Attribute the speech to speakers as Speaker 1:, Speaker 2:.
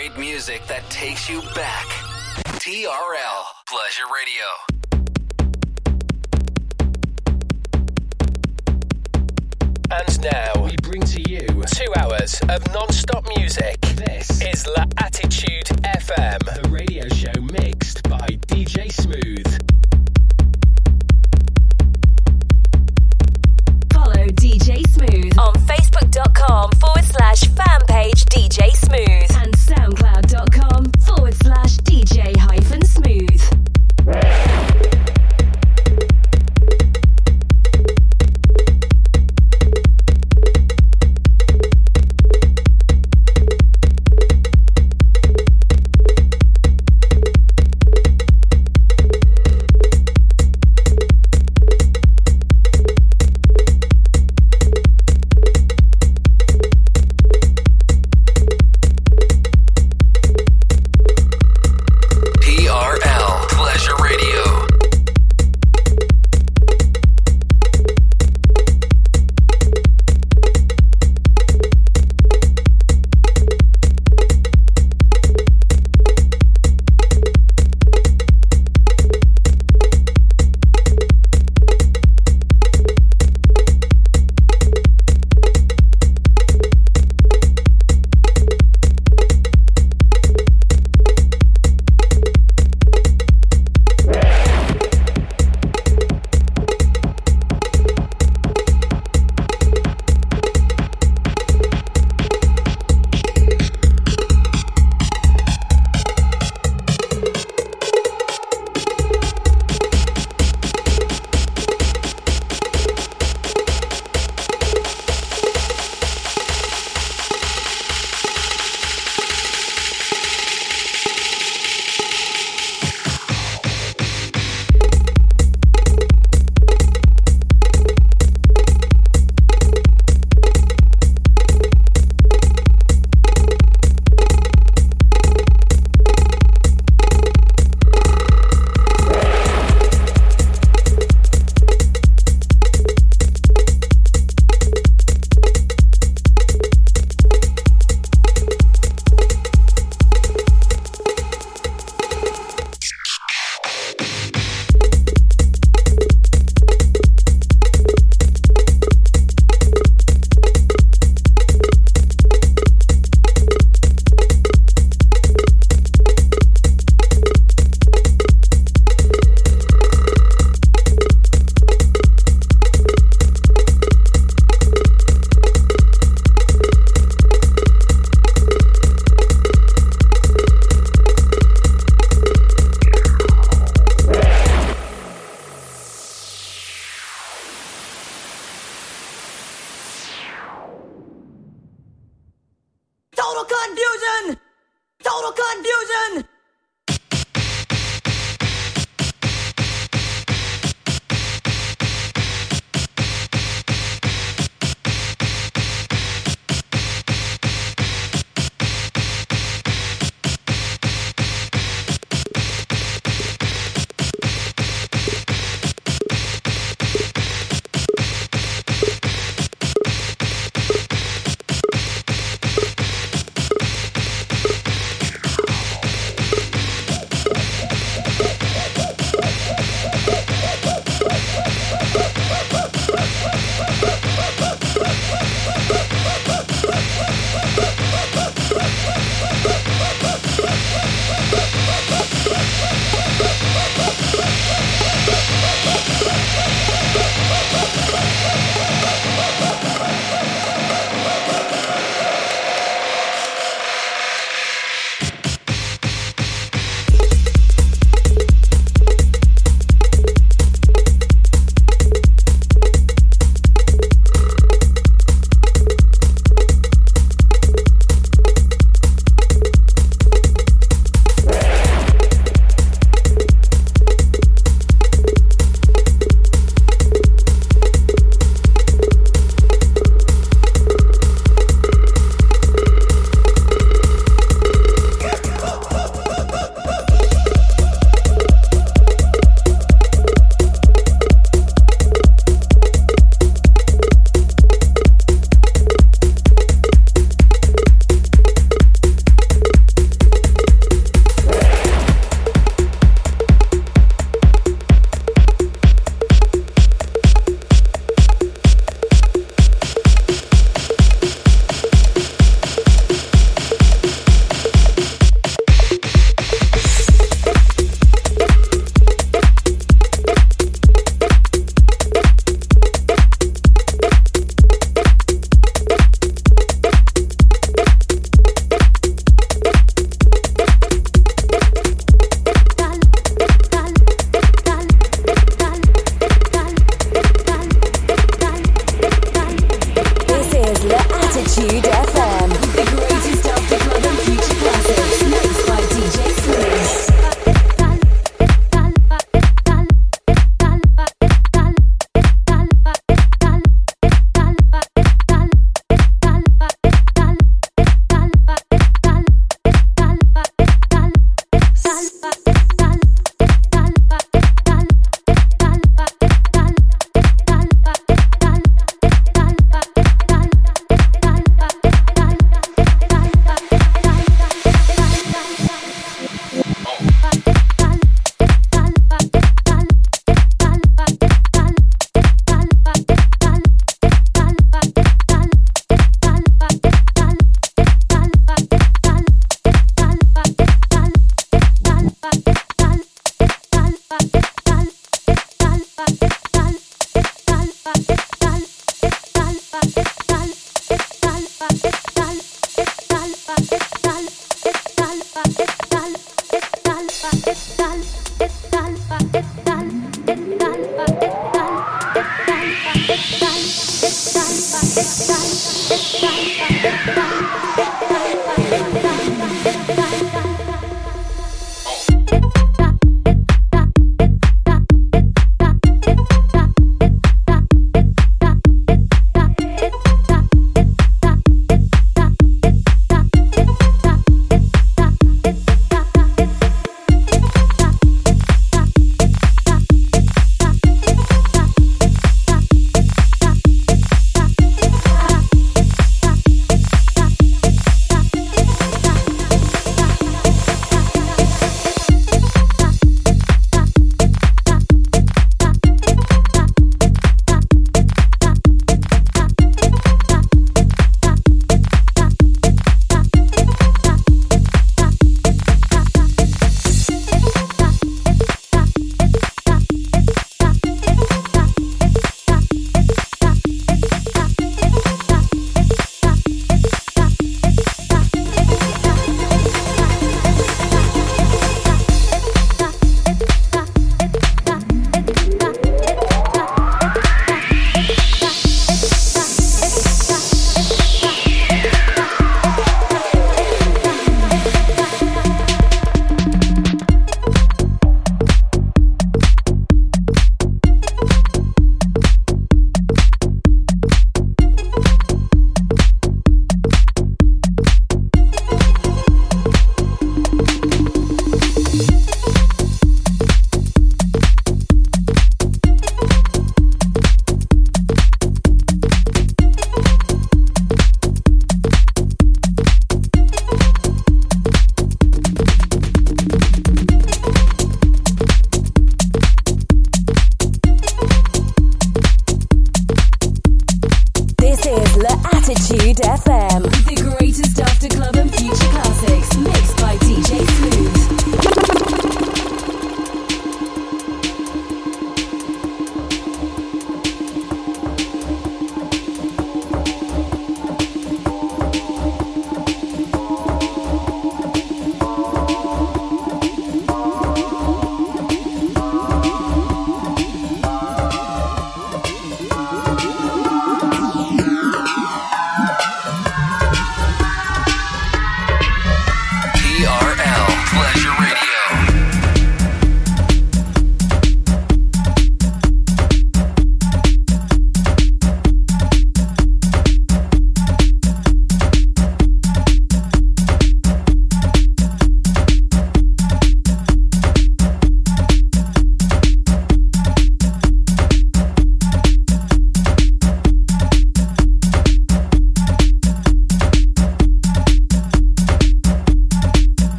Speaker 1: Great music that takes you back. TRL Pleasure Radio.
Speaker 2: And now we bring to you two hours of non-stop music. This is La Attitude FM, the radio show mixed by DJ Smooth.
Speaker 3: Follow DJ Smooth on Facebook.com forward slash fan page DJ Smooth